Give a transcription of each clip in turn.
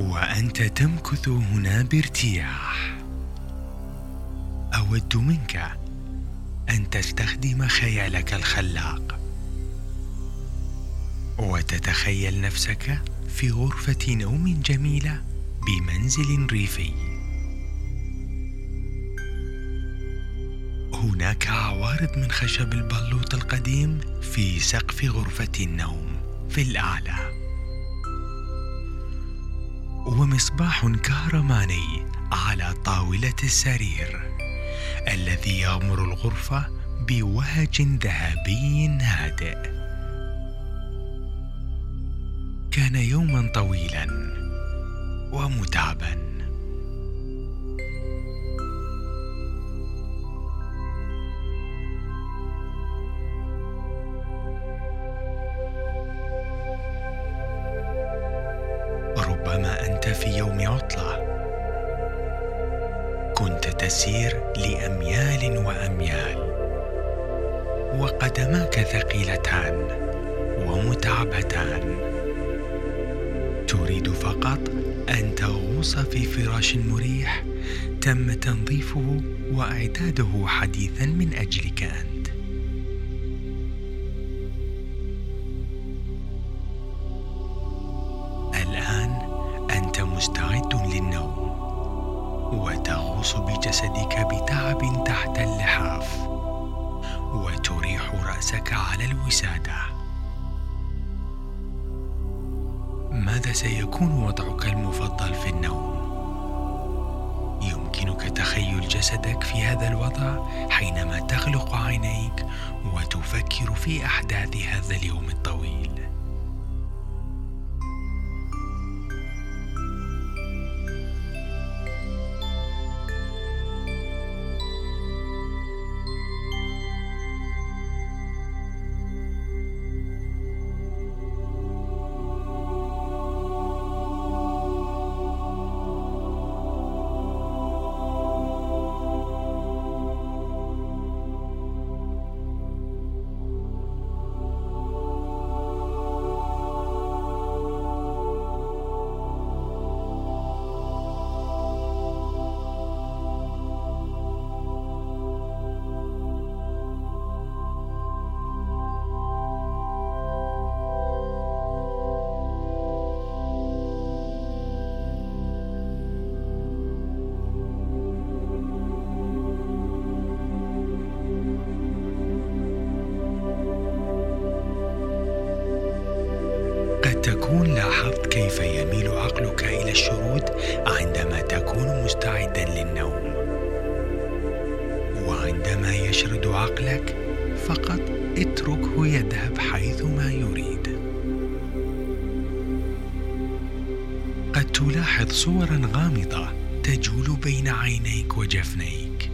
وأنت تمكث هنا بارتياح. أود منك أن تستخدم خيالك الخلاق. وتتخيل نفسك في غرفة نوم جميلة بمنزل ريفي. هناك عوارض من خشب البلوط القديم في سقف غرفة النوم في الأعلى. ومصباح كهرماني على طاولة السرير الذي يغمر الغرفه بوهج ذهبي هادئ. كان يوما طويلا ومتعبا. فقط أن تغوص في فراش مريح تم تنظيفه وإعداده حديثا من أجلك أنت. الآن أنت مستعد للنوم وتغوص بجسدك بتعب تحت اللحاف وتريح رأسك على الوسادة. سيكون وضعك المفضل في النوم. يمكنك تخيل جسدك في هذا الوضع حينما تغلق عينيك وتفكر في أحداث هذا اليوم الطويل. مستعدا للنوم. وعندما يشرد عقلك فقط اتركه يذهب حيثما يريد. قد تلاحظ صورا غامضة تجول بين عينيك وجفنيك.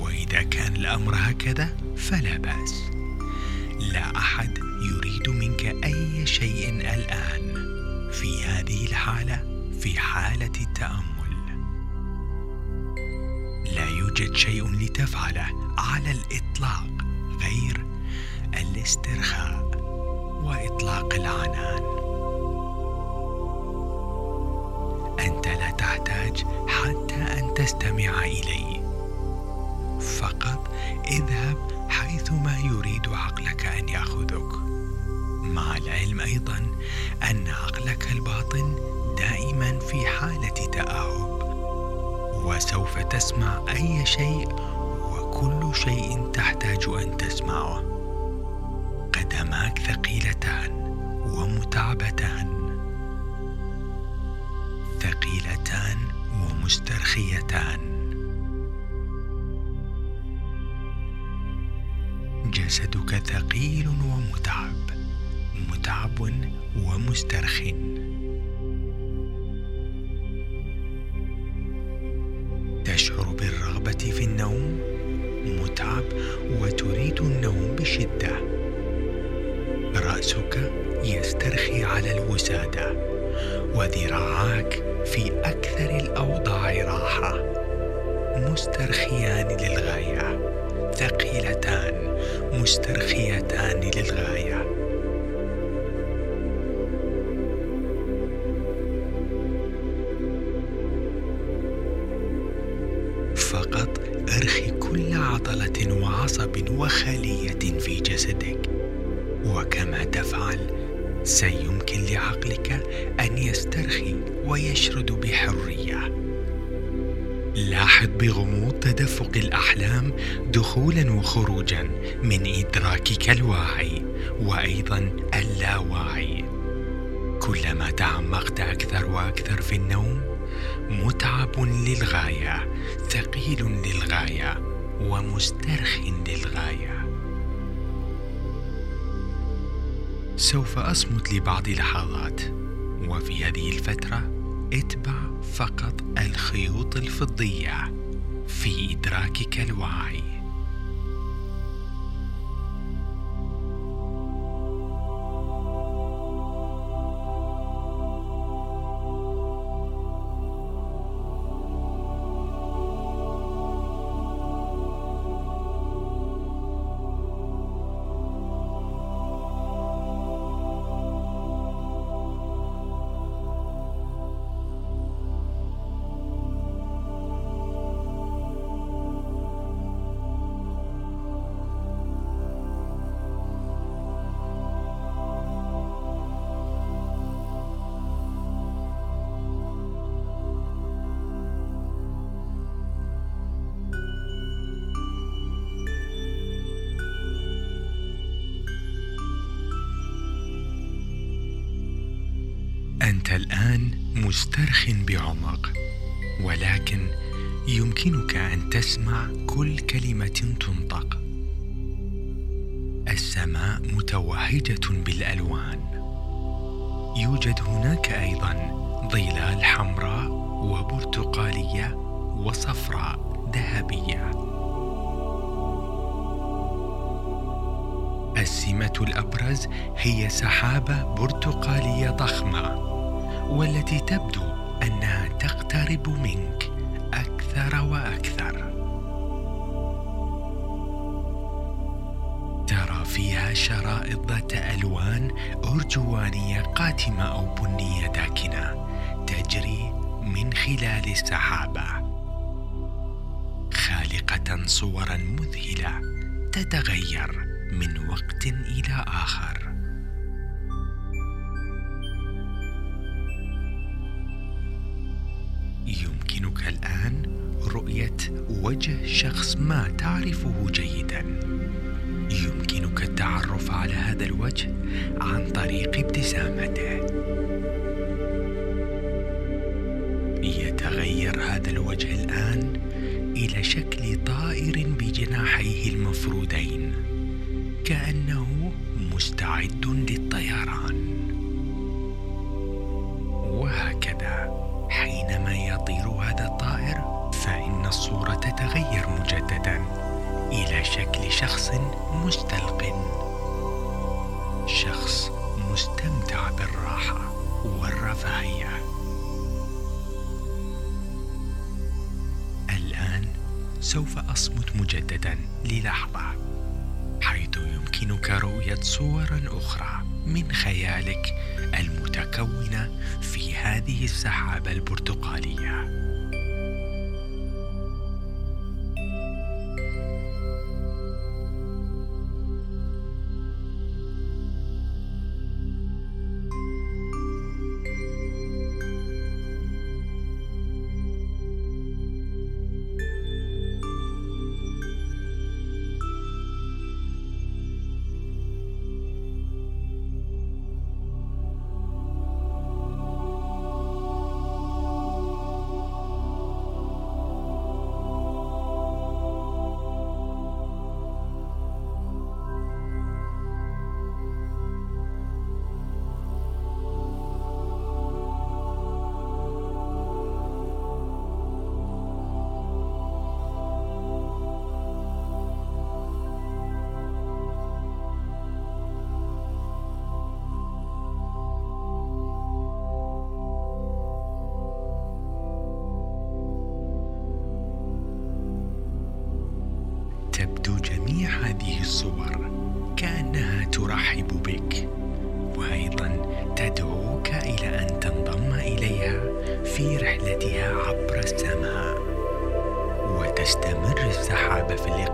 وإذا كان الأمر هكذا فلا بأس. لا أحد يريد منك أي شيء الآن. في هذه الحالة في حالة التامل لا يوجد شيء لتفعله على الإطلاق غير الاسترخاء وإطلاق العنان. أنت لا تحتاج حتى أن تستمع إلي. فقط اذهب حيثما يريد عقلك أن يأخذك. مع العلم أيضا أن عقلك الباطن دائما في حالة تأهب وسوف تسمع أي شيء وكل شيء تحتاج أن تسمعه. قدماك ثقيلتان ومتعبتان. ثقيلتان ومسترخيتان. جسدك ثقيل ومتعب متعب ومسترخٍ. النوم متعب وتريد النوم بشدة. رأسك يسترخي على الوسادة وذراعاك في أكثر الأوضاع راحة. مسترخيان للغاية ثقيلتان مسترخيتان للغاية. عضله وعصب وخلية في جسدك. وكما تفعل سيمكن لعقلك أن يسترخي ويشرد بحرية. لاحظ بغموض تدفق الأحلام دخولا وخروجا من إدراكك الواعي وأيضا اللاواعي. كلما تعمقت أكثر وأكثر في النوم متعب للغاية ثقيل للغاية. ومسترخ للغاية. سوف أصمت لبعض لحظات وفي هذه الفترة اتبع فقط الخيوط الفضية في إدراكك الواعي أنت الآن مسترخ بعمق ولكن يمكنك أن تسمع كل كلمة تنطق. السماء متوهجة بالألوان. يوجد هناك أيضا ظلال حمراء وبرتقالية وصفراء ذهبية. السمة الأبرز هي سحابة برتقالية ضخمة. والتي تبدو أنها تقترب منك أكثر وأكثر. ترى فيها شرائط ذات ألوان أرجوانية قاتمة أو بنية داكنة تجري من خلال السحابة. خالقة صورا مذهلة تتغير من وقت إلى آخر. يمكنك الآن رؤية وجه شخص ما تعرفه جيدا. يمكنك التعرف على هذا الوجه عن طريق ابتسامته. يتغير هذا الوجه الآن إلى شكل طائر بجناحيه المفرودين كأنه مستعد للطيران. مجددا إلى شكل شخص مستلق. شخص مستمتع بالراحة والرفاهية. الآن سوف أصمت مجددا للحظة حيث يمكنك رؤية صورا أخرى من خيالك المتكونة في هذه السحابة البرتقالية. ترحب بك وأيضا تدعوك إلى ان تنضم اليها في رحلتها عبر السماء وت وتستمر السحابة في الاقتراب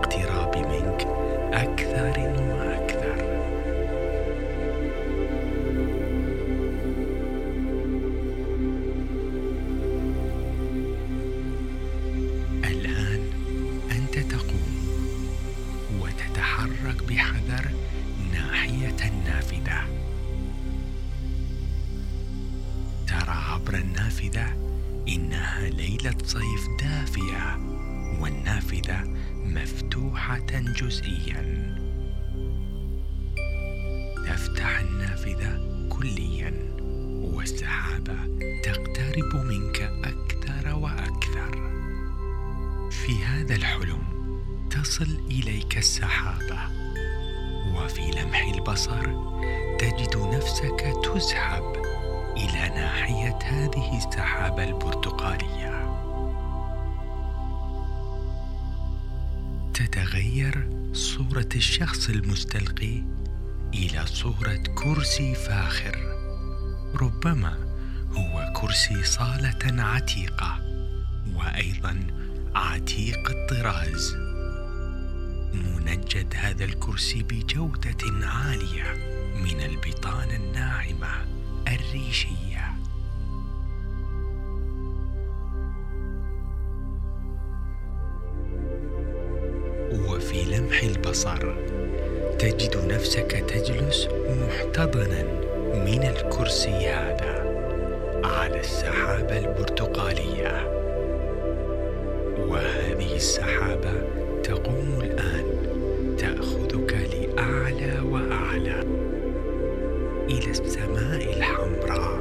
تصل إليك السحابة وفي لمح البصر تجد نفسك تسحب إلى ناحية هذه السحابة البرتقالية. تتغير صورة الشخص المستلقي إلى صورة كرسي فاخر ربما هو كرسي صالة عتيقة وأيضا عتيق الطراز. منجد هذا الكرسي بجودة عالية من البطانة الناعمة الريشية. وفي لمح البصر تجد نفسك تجلس محتضنا من الكرسي هذا على السحابة البرتقالية. وهذه السحابة تقوم الآن. تأخذك لأعلى وأعلى. إلى السماء الحمراء.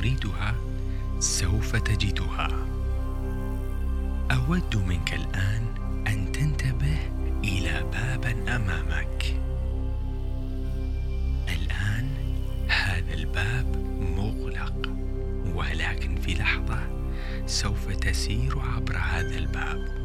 تريدها سوف تجدها. أود منك الآن أن تنتبه إلى باب أمامك. الآن هذا الباب مغلق ولكن في لحظة سوف تسير عبر هذا الباب.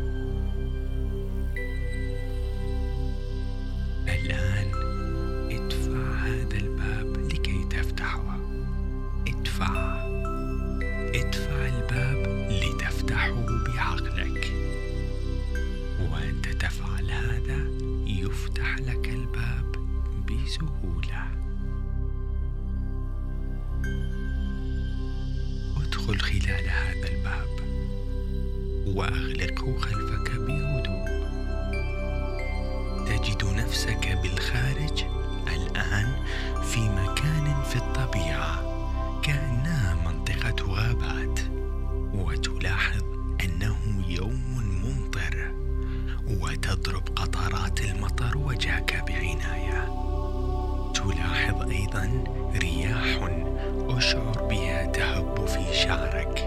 ادخل خلال هذا الباب وأغلقه خلفك بهدوء. تجد نفسك بالخارج الآن في مكان في الطبيعة كأنها منطقة غابات وتلاحظ أنه يوم ممطر وتضرب قطرات المطر وجهك بعناية. تلاحظ أيضا رياح أشعر بها تهب في شعرك.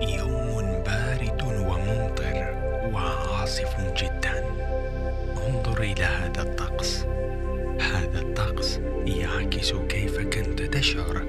يوم بارد وممطر وعاصف جدا. انظر إلى هذا الطقس. هذا الطقس يعكس كيف كنت تشعر.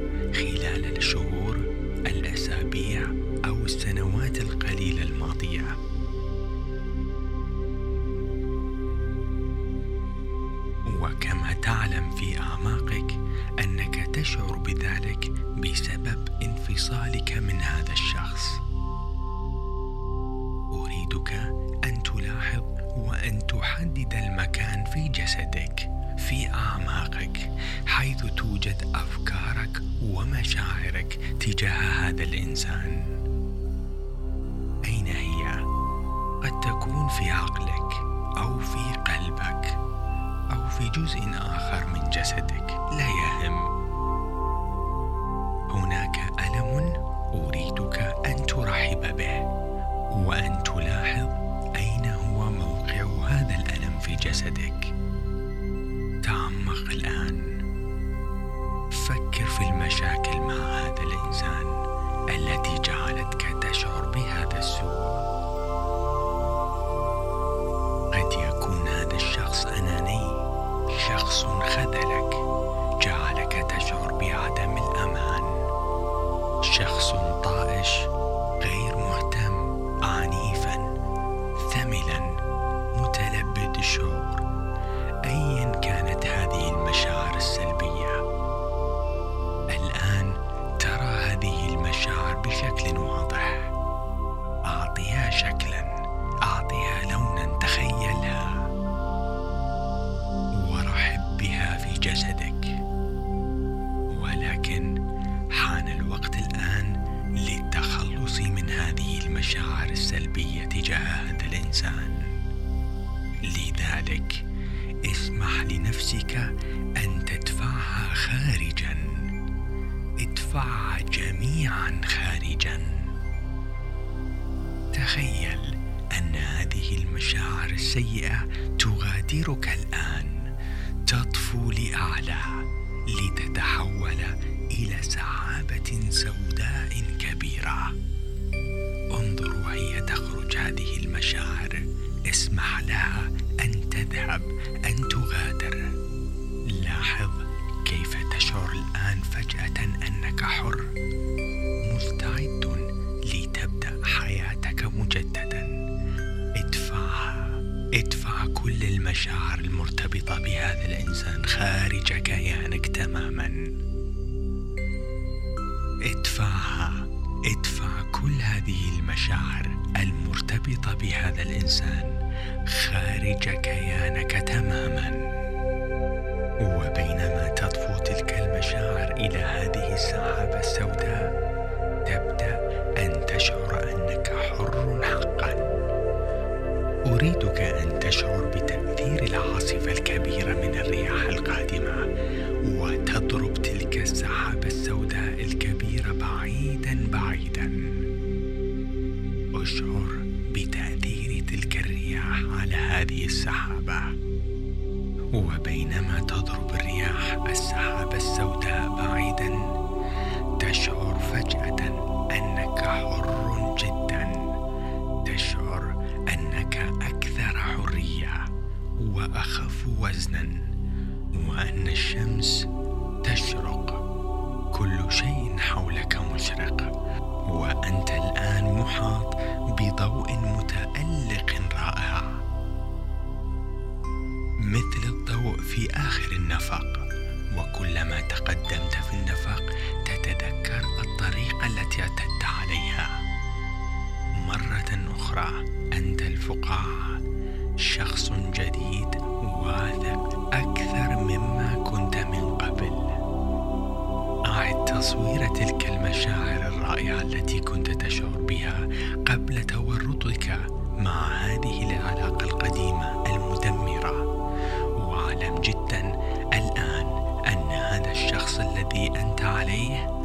به. وأن تلاحظ أين هو موقع هذا الألم في جسدك. سحابه سوداء كبيرة. انظر وهي تخرج هذه المشاعر. اسمح لها أن تذهب أن تغادر. لاحظ كيف تشعر الآن فجأة أنك حر. مستعد لتبدأ حياتك مجددا. ادفعها ادفع كل المشاعر المرتبطة بهذا الإنسان خارج كيانك تماما. ادفعها ادفع كل هذه المشاعر المرتبطة بهذا الإنسان خارج كيانك تماما. وبينما تطفو تلك المشاعر إلى هذه السحابة السوداء تبدأ أن تشعر أنك حر حقا. أريدك أن تشعر بتأثير العاصفة الكبيرة من الرياح القادمة وتضرب تلك السحابة السوداء الكبيرة. أشعر بتأثير تلك الرياح على هذه السحابة. وبينما تضرب الرياح السحابة السوداء بعيدا تشعر فجأة أنك حر جدا. تشعر أنك أكثر حرية وأخف وزنا وأن الشمس تشرق. كل شيء حولك مشرق وأنت الآن محاط بضوء متألق رائع مثل الضوء في آخر النفق وكلما تقدمت في النفق تتذكر الطريقة التي اعتدت عليها. مرة أخرى أنت الفقاع شخص جديد واثق أكثر مما كنت من قبل. اعد تصوير تلك المشاعر الرائعة التي كنت تشعر بها قبل تورطك مع هذه العلاقة القديمة المدمرة. واعلم جدا الآن أن هذا الشخص الذي أنت عليه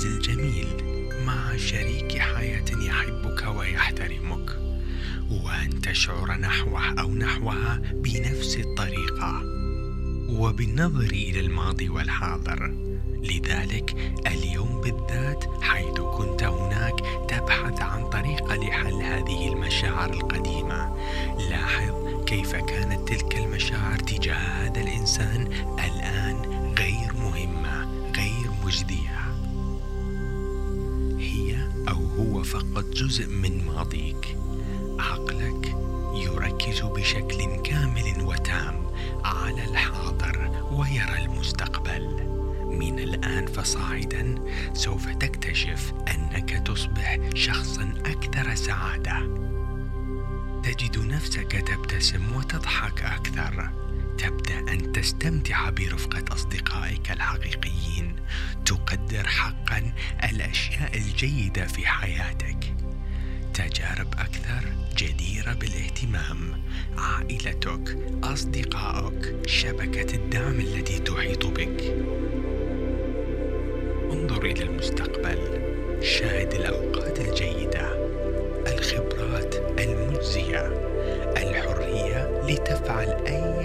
في منزل جميل مع شريك حياة يحبك ويحترمك. وأن تشعر نحوه أو نحوها بنفس الطريقة. وبالنظر إلى الماضي والحاضر. لذلك اليوم بالذات حيث كنت هناك تبحث عن طريقة لحل هذه المشاعر القديمة. لاحظ كيف كانت تلك المشاعر تجاه هذا الإنسان الآن غير مهمة غير مجدية. فقط جزء من ماضيك. عقلك يركز بشكل كامل وتام على الحاضر ويرى المستقبل. من الآن فصاعدا سوف تكتشف أنك تصبح شخصا أكثر سعادة. تجد نفسك تبتسم وتضحك أكثر. تبدأ أن تستمتع برفقة أصدقائك الحقيقيين. تقدر حقا الأشياء الجيدة في حياتك. تجارب أكثر جديرة بالاهتمام. عائلتك أصدقائك شبكة الدعم التي تحيط بك. انظر إلى المستقبل. شاهد الأوقات الجيدة. الخبرات المجزية. الحرية لتفعل أي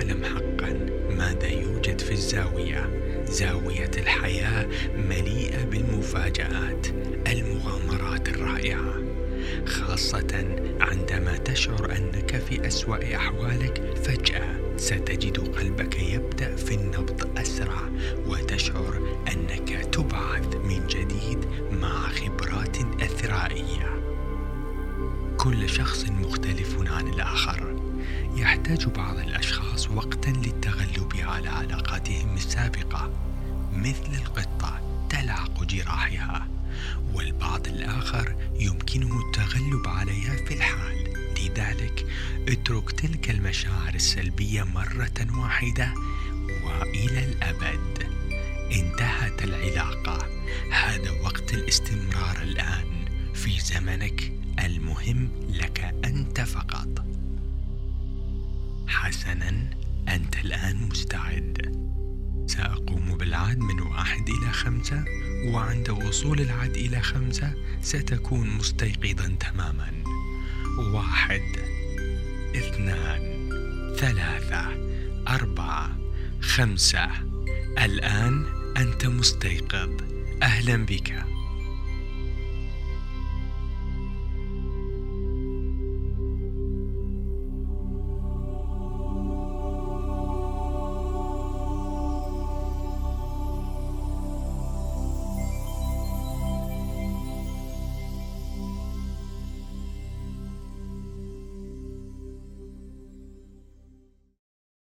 يعلم حقا ماذا يوجد في الزاوية زاوية الحياة مليئة بالمفاجآت المغامرات الرائعة خاصة عندما تشعر أنك في أسوأ أحوالك فجأة ستجد قلبك يبدأ في النبض أسرع وتشعر أنك تبعث من جديد مع خبرات أثرائية. كل شخص مختلف عن الآخر. يحتاج بعض الأشخاص وقتا للتغلب على علاقاتهم السابقة مثل القطة تلعق جراحها والبعض الآخر يمكنه التغلب عليها في الحال. لذلك اترك تلك المشاعر السلبية مرة واحدة وإلى الأبد. انتهت العلاقة. هذا وقت الاستمرار الآن. في زمنك المهم لك أنت فقط. حسنا أنت الآن مستعد. سأقوم بالعد من واحد إلى خمسة وعند وصول العد إلى خمسة ستكون مستيقظا تماما. واحد اثنان ثلاثة أربعة خمسة. الآن أنت مستيقظ. أهلا بك.